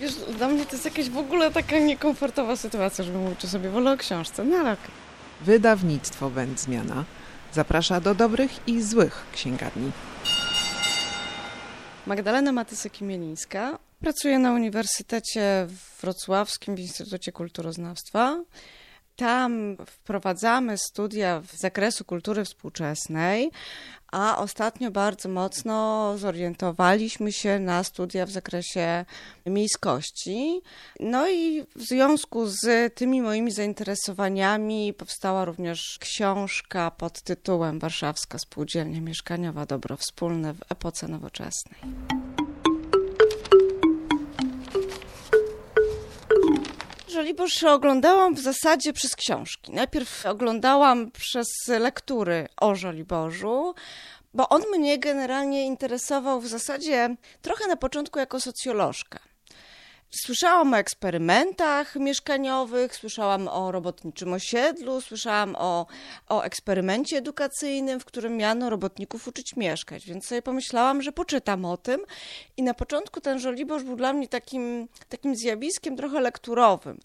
Wiesz, dla mnie to jest jakaś w ogóle taka niekomfortowa sytuacja, że mówię sobie, wolę o książce, no ale okej. Wydawnictwo Wędzmiana zaprasza do dobrych i złych księgarni. Magdalena Matysek-Mielińska. Pracuję na Uniwersytecie Wrocławskim w Instytucie Kulturoznawstwa. Tam wprowadzamy studia z zakresu kultury współczesnej, a ostatnio bardzo mocno zorientowaliśmy się na studia w zakresie miejskości. No i w związku z tymi moimi zainteresowaniami powstała również książka pod tytułem Warszawska Spółdzielnia Mieszkaniowa Dobro Wspólne w epoce nowoczesnej. Żoliborz oglądałam w zasadzie przez książki. Najpierw oglądałam przez lektury o Żoliborzu, bo on mnie generalnie interesował w zasadzie trochę na początku jako socjolożka. Słyszałam o eksperymentach mieszkaniowych, słyszałam o robotniczym osiedlu, słyszałam o, o eksperymencie edukacyjnym, w którym miano robotników uczyć mieszkać, więc sobie pomyślałam, że poczytam o tym. I na początku ten Żoliborz był dla mnie takim, takim zjawiskiem trochę lekturowym.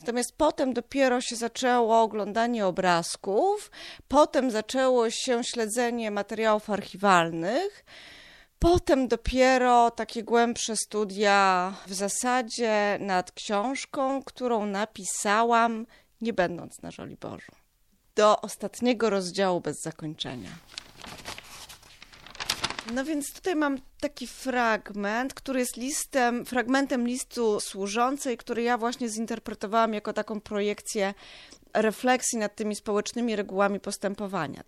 Natomiast potem dopiero się zaczęło oglądanie obrazków, potem zaczęło się śledzenie materiałów archiwalnych. Potem dopiero takie głębsze studia w zasadzie nad książką, którą napisałam, nie będąc na Żoliborzu. Do ostatniego rozdziału bez zakończenia. No więc tutaj mam taki fragment, który jest listem, fragmentem listu służącej, który ja właśnie zinterpretowałam jako taką projekcję refleksji nad tymi społecznymi regułami postępowania.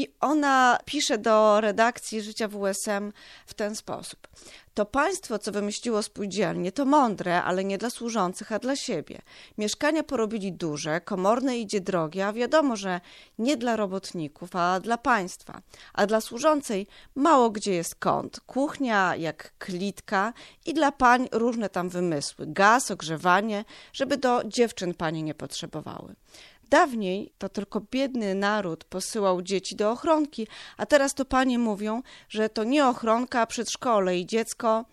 I ona pisze do redakcji Życia WSM w ten sposób. To państwo, co wymyśliło spółdzielnie, to mądre, ale nie dla służących, a dla siebie. Mieszkania porobili duże, komorne idzie drogie, a wiadomo, że nie dla robotników, a dla państwa. A dla służącej mało gdzie jest kąt, kuchnia jak klitka i dla pań różne tam wymysły, gaz, ogrzewanie, żeby do dziewczyn panie nie potrzebowały. Dawniej to tylko biedny naród posyłał dzieci do ochronki, a teraz to panie mówią, że to nie ochronka, przedszkole i dziecko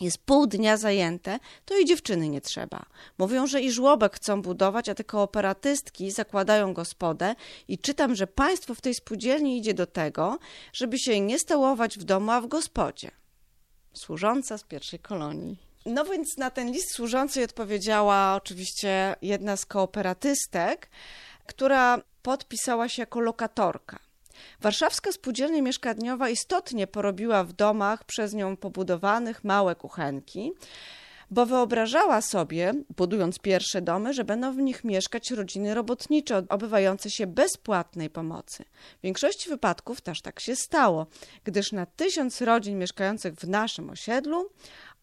jest pół dnia zajęte, to i dziewczyny nie trzeba. Mówią, że i żłobek chcą budować, a te kooperatystki zakładają gospodę i czytam, że państwo w tej spółdzielni idzie do tego, żeby się nie stałować w domu, a w gospodzie. Służąca z pierwszej kolonii. No więc na ten list służącej odpowiedziała oczywiście jedna z kooperatystek, która podpisała się jako lokatorka. Warszawska spółdzielnia mieszkaniowa istotnie porobiła w domach przez nią pobudowanych małe kuchenki, bo wyobrażała sobie, budując pierwsze domy, że będą w nich mieszkać rodziny robotnicze obywające się bezpłatnej pomocy. W większości wypadków też tak się stało, gdyż na tysiąc rodzin mieszkających w naszym osiedlu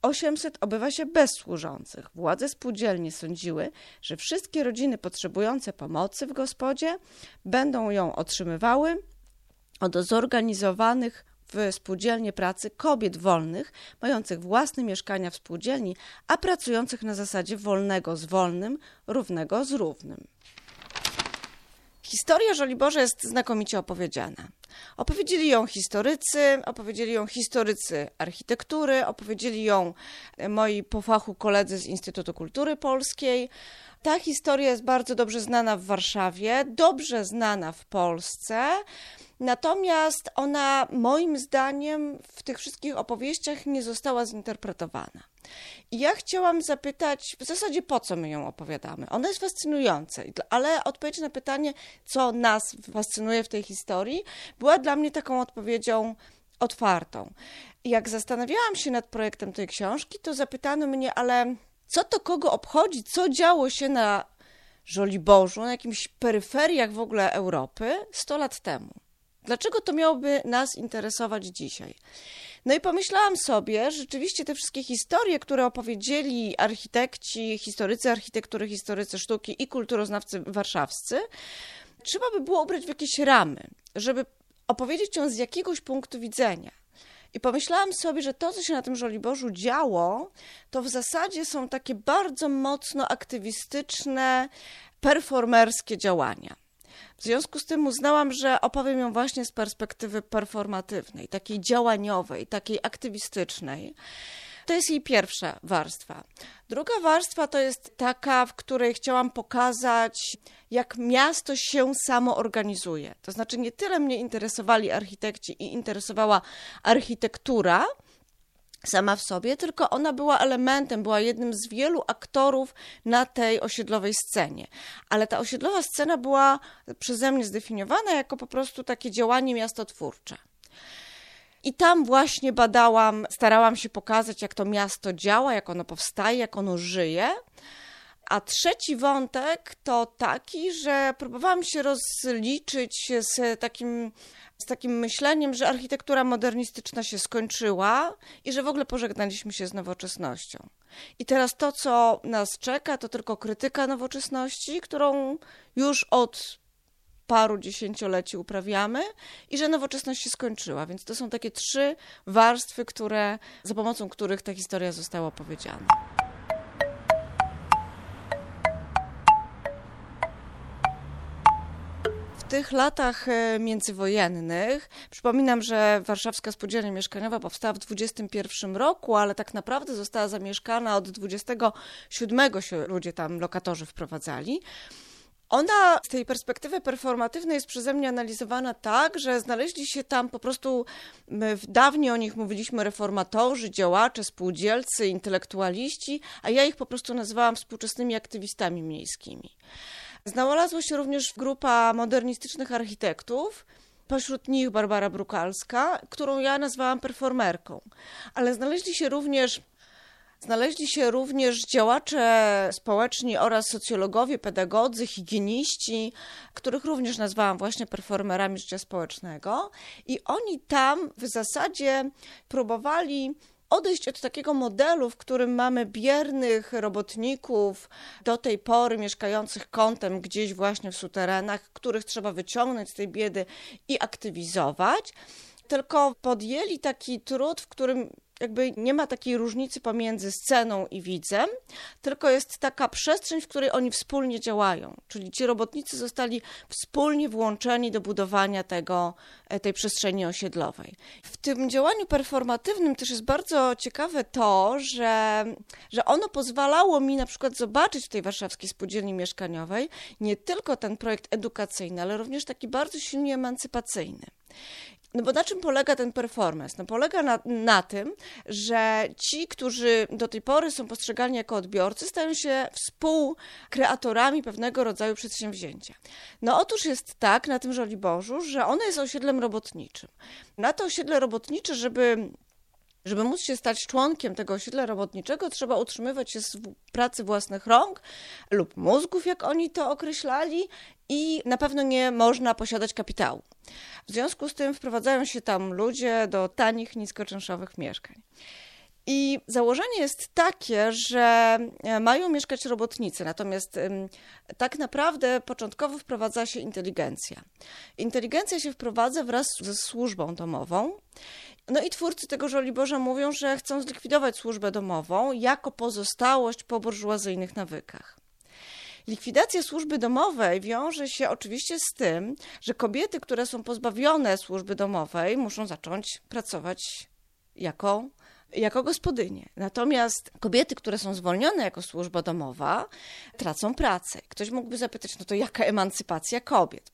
800 obywa się bez służących. Władze spółdzielni sądziły, że wszystkie rodziny potrzebujące pomocy w gospodzie będą ją otrzymywały od zorganizowanych w spółdzielnie pracy kobiet wolnych, mających własne mieszkania w spółdzielni, a pracujących na zasadzie wolnego z wolnym, równego z równym. Historia Żoliborza jest znakomicie opowiedziana. Opowiedzieli ją historycy, opowiedzieli ją historycy architektury, opowiedzieli ją moi po fachu koledzy z Instytutu Kultury Polskiej. Ta historia jest bardzo dobrze znana w Warszawie, dobrze znana w Polsce. Natomiast ona, moim zdaniem, w tych wszystkich opowieściach nie została zinterpretowana. I ja chciałam zapytać, w zasadzie po co my ją opowiadamy? Ona jest fascynująca, ale odpowiedź na pytanie, co nas fascynuje w tej historii, dla mnie taką odpowiedzią otwartą. Jak zastanawiałam się nad projektem tej książki, to zapytano mnie, ale co to kogo obchodzi, co działo się na Żoliborzu, na jakimś peryferiach w ogóle Europy 100 lat temu? Dlaczego to miałoby nas interesować dzisiaj? No i pomyślałam sobie, że rzeczywiście te wszystkie historie, które opowiedzieli architekci, historycy architektury, historycy sztuki i kulturoznawcy warszawscy, trzeba by było ubrać w jakieś ramy, żeby opowiedzieć ją z jakiegoś punktu widzenia. I pomyślałam sobie, że to, co się na tym Żoliborzu działo, to w zasadzie są takie bardzo mocno aktywistyczne, performerskie działania. W związku z tym uznałam, że opowiem ją właśnie z perspektywy performatywnej, takiej działaniowej, takiej aktywistycznej. To jest jej pierwsza warstwa. Druga warstwa to jest taka, w której chciałam pokazać, jak miasto się samo organizuje. To znaczy, nie tyle mnie interesowali architekci i interesowała architektura, sama w sobie, tylko ona była elementem, była jednym z wielu aktorów na tej osiedlowej scenie. Ale ta osiedlowa scena była przeze mnie zdefiniowana jako po prostu takie działanie miastotwórcze. I tam właśnie badałam, starałam się pokazać, jak to miasto działa, jak ono powstaje, jak ono żyje. A trzeci wątek to taki, że próbowałam się rozliczyć z takim, z takim myśleniem, że architektura modernistyczna się skończyła i że w ogóle pożegnaliśmy się z nowoczesnością. I teraz to, co nas czeka, to tylko krytyka nowoczesności, którą już od paru dziesięcioleci uprawiamy i że nowoczesność się skończyła. Więc to są takie trzy warstwy, które, za pomocą których ta historia została opowiedziana. W tych latach e, międzywojennych, przypominam, że Warszawska Spółdzielnia Mieszkaniowa powstała w 21 roku, ale tak naprawdę została zamieszkana od 27 się ludzie tam, lokatorzy wprowadzali. Ona z tej perspektywy performatywnej jest przeze mnie analizowana tak, że znaleźli się tam po prostu, my dawniej o nich mówiliśmy reformatorzy, działacze, spółdzielcy, intelektualiści, a ja ich po prostu nazywałam współczesnymi aktywistami miejskimi. Znalazła się również grupa modernistycznych architektów, Pośród nich Barbara Brukalska, którą ja nazwałam performerką. Ale znaleźli się również Znaleźli się również działacze społeczni oraz socjologowie, pedagodzy, higieniści, których również nazwałam właśnie performerami życia społecznego. I oni tam w zasadzie próbowali odejść od takiego modelu, w którym mamy biernych robotników, do tej pory mieszkających kątem gdzieś właśnie w suterenach, których trzeba wyciągnąć z tej biedy i aktywizować, tylko podjęli taki trud, w którym jakby nie ma takiej różnicy pomiędzy sceną i widzem, tylko jest taka przestrzeń, w której oni wspólnie działają. Czyli ci robotnicy zostali wspólnie włączeni do budowania tego, e, tej przestrzeni osiedlowej. W tym działaniu performatywnym też jest bardzo ciekawe to, że, że ono pozwalało mi na przykład zobaczyć w tej warszawskiej spółdzielni mieszkaniowej nie tylko ten projekt edukacyjny, ale również taki bardzo silnie emancypacyjny. No bo na czym polega ten performance? No polega na, na tym, że ci, którzy do tej pory są postrzegani jako odbiorcy, stają się współkreatorami pewnego rodzaju przedsięwzięcia. No otóż jest tak na tym Żoliborzu, że ono jest osiedlem robotniczym. Na to osiedle robotnicze, żeby żeby móc się stać członkiem tego osiedla robotniczego, trzeba utrzymywać się z pracy własnych rąk lub mózgów, jak oni to określali, i na pewno nie można posiadać kapitału. W związku z tym wprowadzają się tam ludzie do tanich, niskoczynszowych mieszkań. I założenie jest takie, że e, mają mieszkać robotnicy, natomiast tak naprawdę początkowo wprowadza się inteligencja. Inteligencja się wprowadza wraz ze służbą domową. No i twórcy tego Żoliborza mówią, że chcą zlikwidować służbę domową jako pozostałość po burżuazyjnych nawykach. Likwidacja służby domowej wiąże się oczywiście z tym, że kobiety, które są pozbawione służby domowej, muszą zacząć pracować jako jako gospodynie. Natomiast kobiety, które są zwolnione jako służba domowa, tracą pracę. Ktoś mógłby zapytać, no to jaka emancypacja kobiet?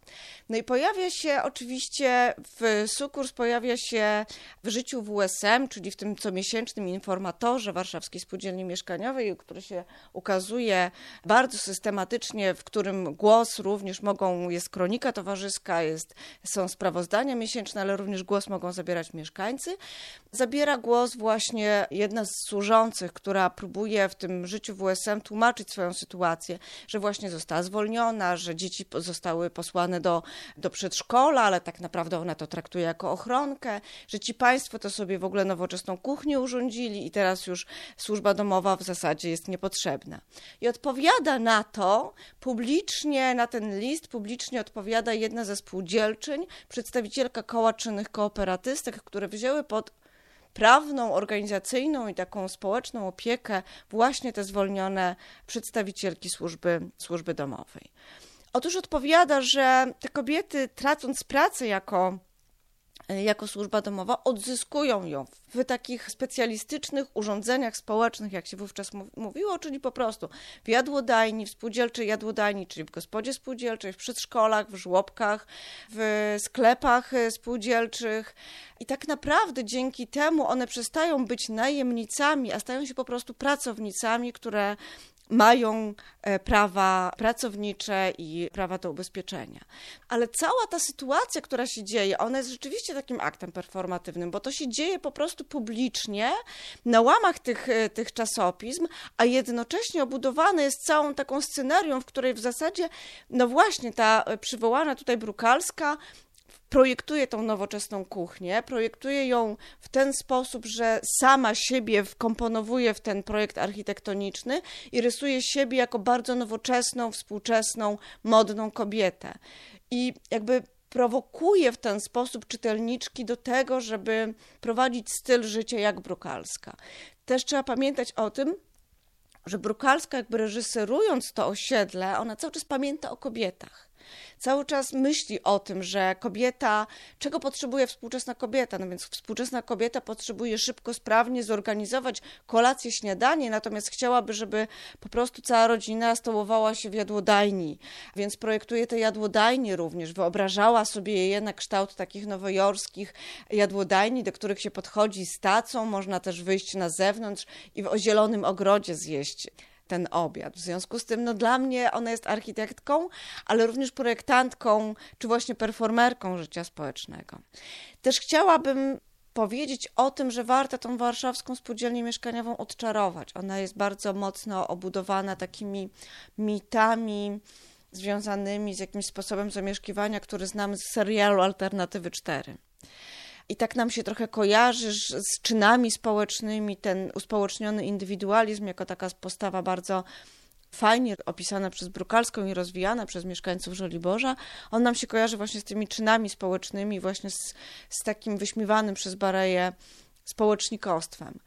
No i pojawia się oczywiście w Sukurs, pojawia się w życiu WSM, czyli w tym comiesięcznym informatorze Warszawskiej Spółdzielni Mieszkaniowej, który się ukazuje bardzo systematycznie, w którym głos również mogą, jest kronika towarzyska, jest, są sprawozdania miesięczne, ale również głos mogą zabierać mieszkańcy. Zabiera głos właśnie właśnie jedna z służących, która próbuje w tym życiu WSM tłumaczyć swoją sytuację, że właśnie została zwolniona, że dzieci zostały posłane do, do przedszkola, ale tak naprawdę ona to traktuje jako ochronkę, że ci państwo to sobie w ogóle nowoczesną kuchnię urządzili i teraz już służba domowa w zasadzie jest niepotrzebna. I odpowiada na to publicznie, na ten list publicznie odpowiada jedna ze spółdzielczyń, przedstawicielka koła czynnych kooperatystek, które wzięły pod prawną, organizacyjną i taką społeczną opiekę właśnie te zwolnione przedstawicielki służby, służby domowej. Otóż odpowiada, że te kobiety, tracąc pracę jako jako służba domowa, odzyskują ją w takich specjalistycznych urządzeniach społecznych, jak się wówczas mówiło, czyli po prostu w jadłodajni, w spółdzielczej jadłodajni, czyli w gospodzie spółdzielczej, w przedszkolach, w żłobkach, w sklepach e, spółdzielczych. I tak naprawdę dzięki temu one przestają być najemnicami, a stają się po prostu pracownicami, które mają e, prawa pracownicze i prawa do ubezpieczenia. Ale cała ta sytuacja, która się dzieje, ona jest rzeczywiście takim aktem performatywnym, bo to się dzieje po prostu publicznie na łamach tych, e, tych czasopism, a jednocześnie obudowane jest całą taką scenarią, w której w zasadzie, no właśnie ta e, przywołana tutaj Brukalska projektuje tą nowoczesną kuchnię, projektuje ją w ten sposób, że sama siebie wkomponowuje w ten projekt architektoniczny i rysuje siebie jako bardzo nowoczesną, współczesną, modną kobietę. I jakby prowokuje w ten sposób czytelniczki do tego, żeby prowadzić styl życia jak Brukalska. Też trzeba pamiętać o tym, że Brukalska, jakby reżyserując to osiedle, ona cały czas pamięta o kobietach cały czas myśli o tym, że kobieta, czego potrzebuje współczesna kobieta? No więc współczesna kobieta potrzebuje szybko, sprawnie zorganizować kolację, śniadanie, natomiast chciałaby, żeby po prostu cała rodzina stołowała się w jadłodajni, więc projektuje te jadłodajnie również. Wyobrażała sobie je na kształt takich nowojorskich jadłodajni, do których się podchodzi z tacą, można też wyjść na zewnątrz i w zielonym ogrodzie zjeść ten obiad. W związku z tym, no dla mnie ona jest architektką, ale również projektantką, czy właśnie performerką życia społecznego. Też chciałabym powiedzieć o tym, że warto tą warszawską spółdzielnię mieszkaniową odczarować. Ona jest bardzo mocno obudowana takimi mitami związanymi z jakimś sposobem zamieszkiwania, który znamy z serialu Alternatywy 4 i tak nam się trochę kojarzy z czynami społecznymi, ten uspołeczniony indywidualizm jako taka postawa bardzo fajnie opisana przez Brukalską i rozwijana przez mieszkańców Żoliborza, on nam się kojarzy właśnie z tymi czynami społecznymi, właśnie z, z takim wyśmiewanym przez Bareję społecznikostwem.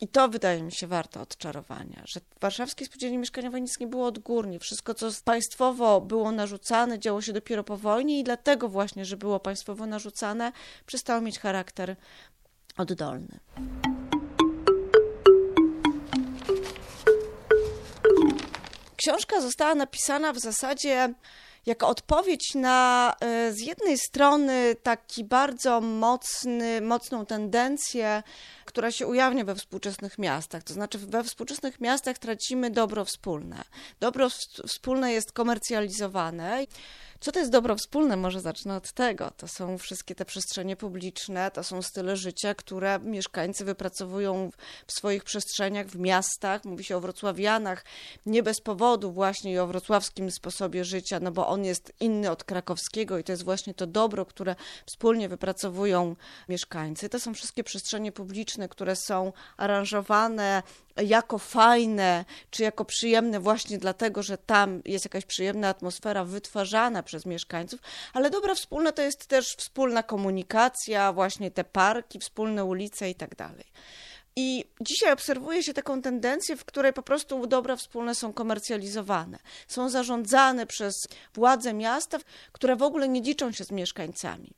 I to wydaje mi się warte odczarowania, że w warszawskiej spółdzielni mieszkaniowej nic nie było odgórnie. Wszystko, co państwowo było narzucane, działo się dopiero po wojnie i dlatego właśnie, że było państwowo narzucane, przestało mieć charakter oddolny. Książka została napisana w zasadzie jako odpowiedź na e, z jednej strony taki bardzo mocny, mocną tendencję, która się ujawnia we współczesnych miastach. To znaczy, we współczesnych miastach tracimy dobro wspólne. Dobro wspólne jest komercjalizowane. Co to jest dobro wspólne? Może zacznę od tego. To są wszystkie te przestrzenie publiczne, to są style życia, które mieszkańcy wypracowują w swoich przestrzeniach, w miastach. Mówi się o wrocławianach, nie bez powodu właśnie i o wrocławskim sposobie życia, no bo on jest inny od krakowskiego i to jest właśnie to dobro, które wspólnie wypracowują mieszkańcy. To są wszystkie przestrzenie publiczne, które są aranżowane jako fajne, czy jako przyjemne właśnie dlatego, że tam jest jakaś przyjemna atmosfera wytwarzana przez mieszkańców, ale dobra wspólna to jest też wspólna komunikacja, właśnie te parki, wspólne ulice i tak dalej. I dzisiaj obserwuje się taką tendencję, w której po prostu dobra wspólne są komercjalizowane. Są zarządzane przez władze miasta, które w ogóle nie liczą się z mieszkańcami.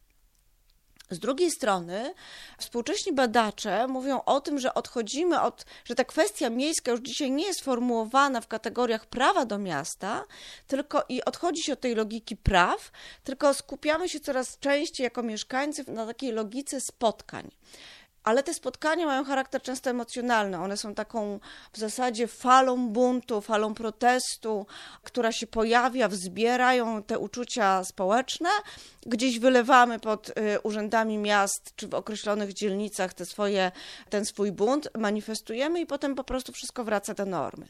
Z drugiej strony, współcześni badacze mówią o tym, że odchodzimy od, że ta kwestia miejska już dzisiaj nie jest formułowana w kategoriach prawa do miasta, tylko i odchodzi się od tej logiki praw, tylko skupiamy się coraz częściej jako mieszkańcy na takiej logice spotkań. Ale te spotkania mają charakter często emocjonalny. One są taką w zasadzie falą buntu, falą protestu, która się pojawia, wzbierają te uczucia społeczne. Gdzieś wylewamy pod y, urzędami miast czy w określonych dzielnicach te swoje, ten swój bunt, manifestujemy i potem po prostu wszystko wraca do normy.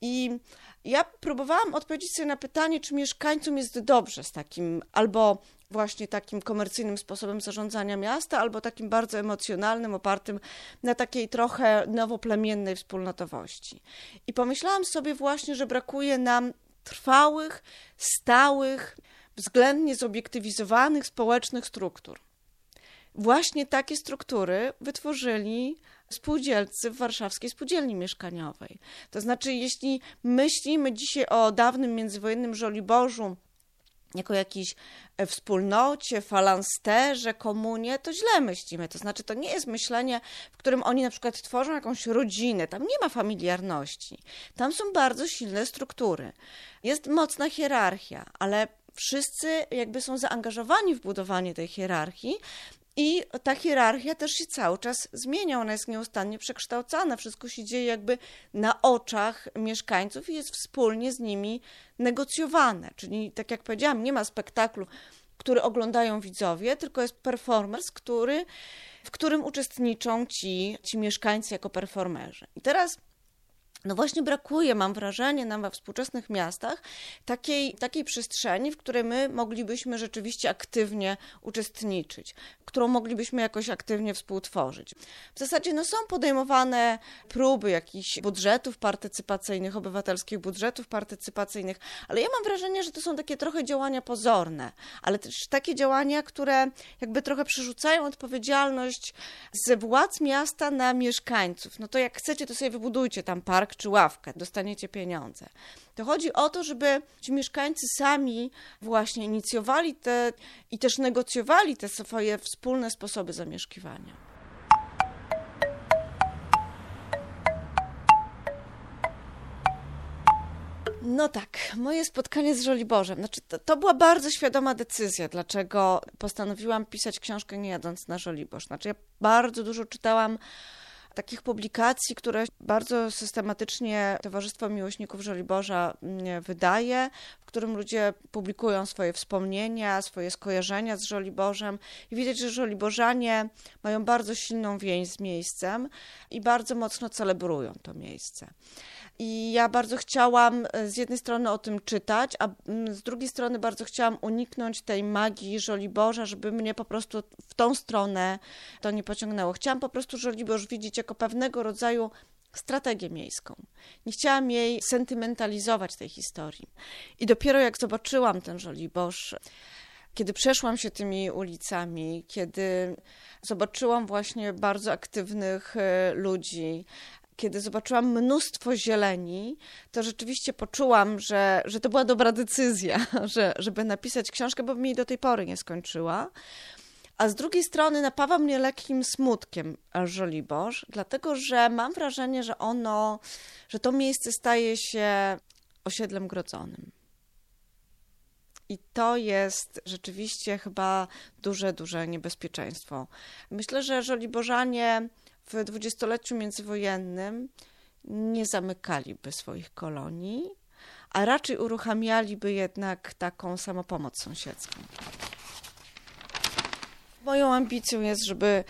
I ja próbowałam odpowiedzieć sobie na pytanie, czy mieszkańcom jest dobrze z takim albo właśnie takim komercyjnym sposobem zarządzania miasta, albo takim bardzo emocjonalnym, opartym na takiej trochę nowoplemiennej wspólnotowości. I pomyślałam sobie właśnie, że brakuje nam trwałych, stałych, względnie zobiektywizowanych społecznych struktur. Właśnie takie struktury wytworzyli spółdzielcy w warszawskiej spółdzielni mieszkaniowej. To znaczy, jeśli myślimy dzisiaj o dawnym międzywojennym Żoliborzu, jako jakiejś e, wspólnocie, falansterze, komunie, to źle myślimy. To znaczy, to nie jest myślenie, w którym oni na przykład tworzą jakąś rodzinę. Tam nie ma familiarności. Tam są bardzo silne struktury. Jest mocna hierarchia, ale wszyscy jakby są zaangażowani w budowanie tej hierarchii, i ta hierarchia też się cały czas zmienia, ona jest nieustannie przekształcana, wszystko się dzieje jakby na oczach mieszkańców i jest wspólnie z nimi negocjowane. Czyli, tak jak powiedziałam, nie ma spektaklu, który oglądają widzowie, tylko jest performance, który, w którym uczestniczą ci, ci mieszkańcy jako performerzy. I teraz no właśnie brakuje, mam wrażenie, nam we współczesnych miastach takiej, takiej przestrzeni, w której my moglibyśmy rzeczywiście aktywnie uczestniczyć, którą moglibyśmy jakoś aktywnie współtworzyć. W zasadzie no, są podejmowane próby jakichś budżetów partycypacyjnych, obywatelskich budżetów partycypacyjnych, ale ja mam wrażenie, że to są takie trochę działania pozorne, ale też takie działania, które jakby trochę przerzucają odpowiedzialność z władz miasta na mieszkańców. No to jak chcecie, to sobie wybudujcie tam park czy ławkę, dostaniecie pieniądze. To chodzi o to, żeby ci mieszkańcy sami właśnie inicjowali te i też negocjowali te swoje wspólne sposoby zamieszkiwania. No tak, moje spotkanie z Żoliborzem. Znaczy, to, to, była bardzo świadoma decyzja, dlaczego postanowiłam pisać książkę nie jadąc na Żoliborz. Znaczy, ja bardzo dużo czytałam takich publikacji, które bardzo systematycznie Towarzystwo Miłośników Żoliborza mm, wydaje, w którym ludzie publikują swoje wspomnienia, swoje skojarzenia z Żoliborzem i widać, że Żoliborzanie mają bardzo silną więź z miejscem i bardzo mocno celebrują to miejsce. I ja bardzo chciałam e, z jednej strony o tym czytać, a mm, z drugiej strony bardzo chciałam uniknąć tej magii Żoliborza, żeby mnie po prostu w tą stronę to nie pociągnęło. Chciałam po prostu Żoliborz widzieć jako pewnego rodzaju strategię miejską. Nie chciałam jej sentymentalizować tej historii. I dopiero jak zobaczyłam ten Żoliborz, kiedy przeszłam się tymi ulicami, kiedy zobaczyłam właśnie bardzo aktywnych e, ludzi, kiedy zobaczyłam mnóstwo zieleni, to rzeczywiście poczułam, że, że to była dobra decyzja, że, żeby napisać książkę, bo mi do tej pory nie skończyła. A z drugiej strony napawa mnie lekkim smutkiem Żoliborz, dlatego że mam wrażenie, że ono, że to miejsce staje się osiedlem grodzonym. I to jest rzeczywiście chyba duże, duże niebezpieczeństwo. Myślę, że Żoliborzanie w dwudziestoleciu międzywojennym nie zamykaliby swoich kolonii, a raczej uruchamialiby jednak taką samopomoc sąsiedzką. Moją ambicją jest, żeby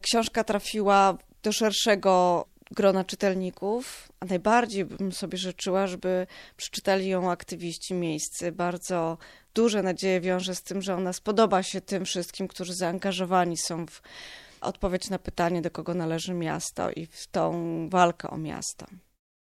książka trafiła do szerszego grona czytelników, a najbardziej bym sobie życzyła, żeby przeczytali ją aktywiści miejscy. Bardzo duże nadzieje wiąże z tym, że ona spodoba się tym wszystkim, którzy zaangażowani są w odpowiedź na pytanie, do kogo należy miasto i w tą walkę o miasto.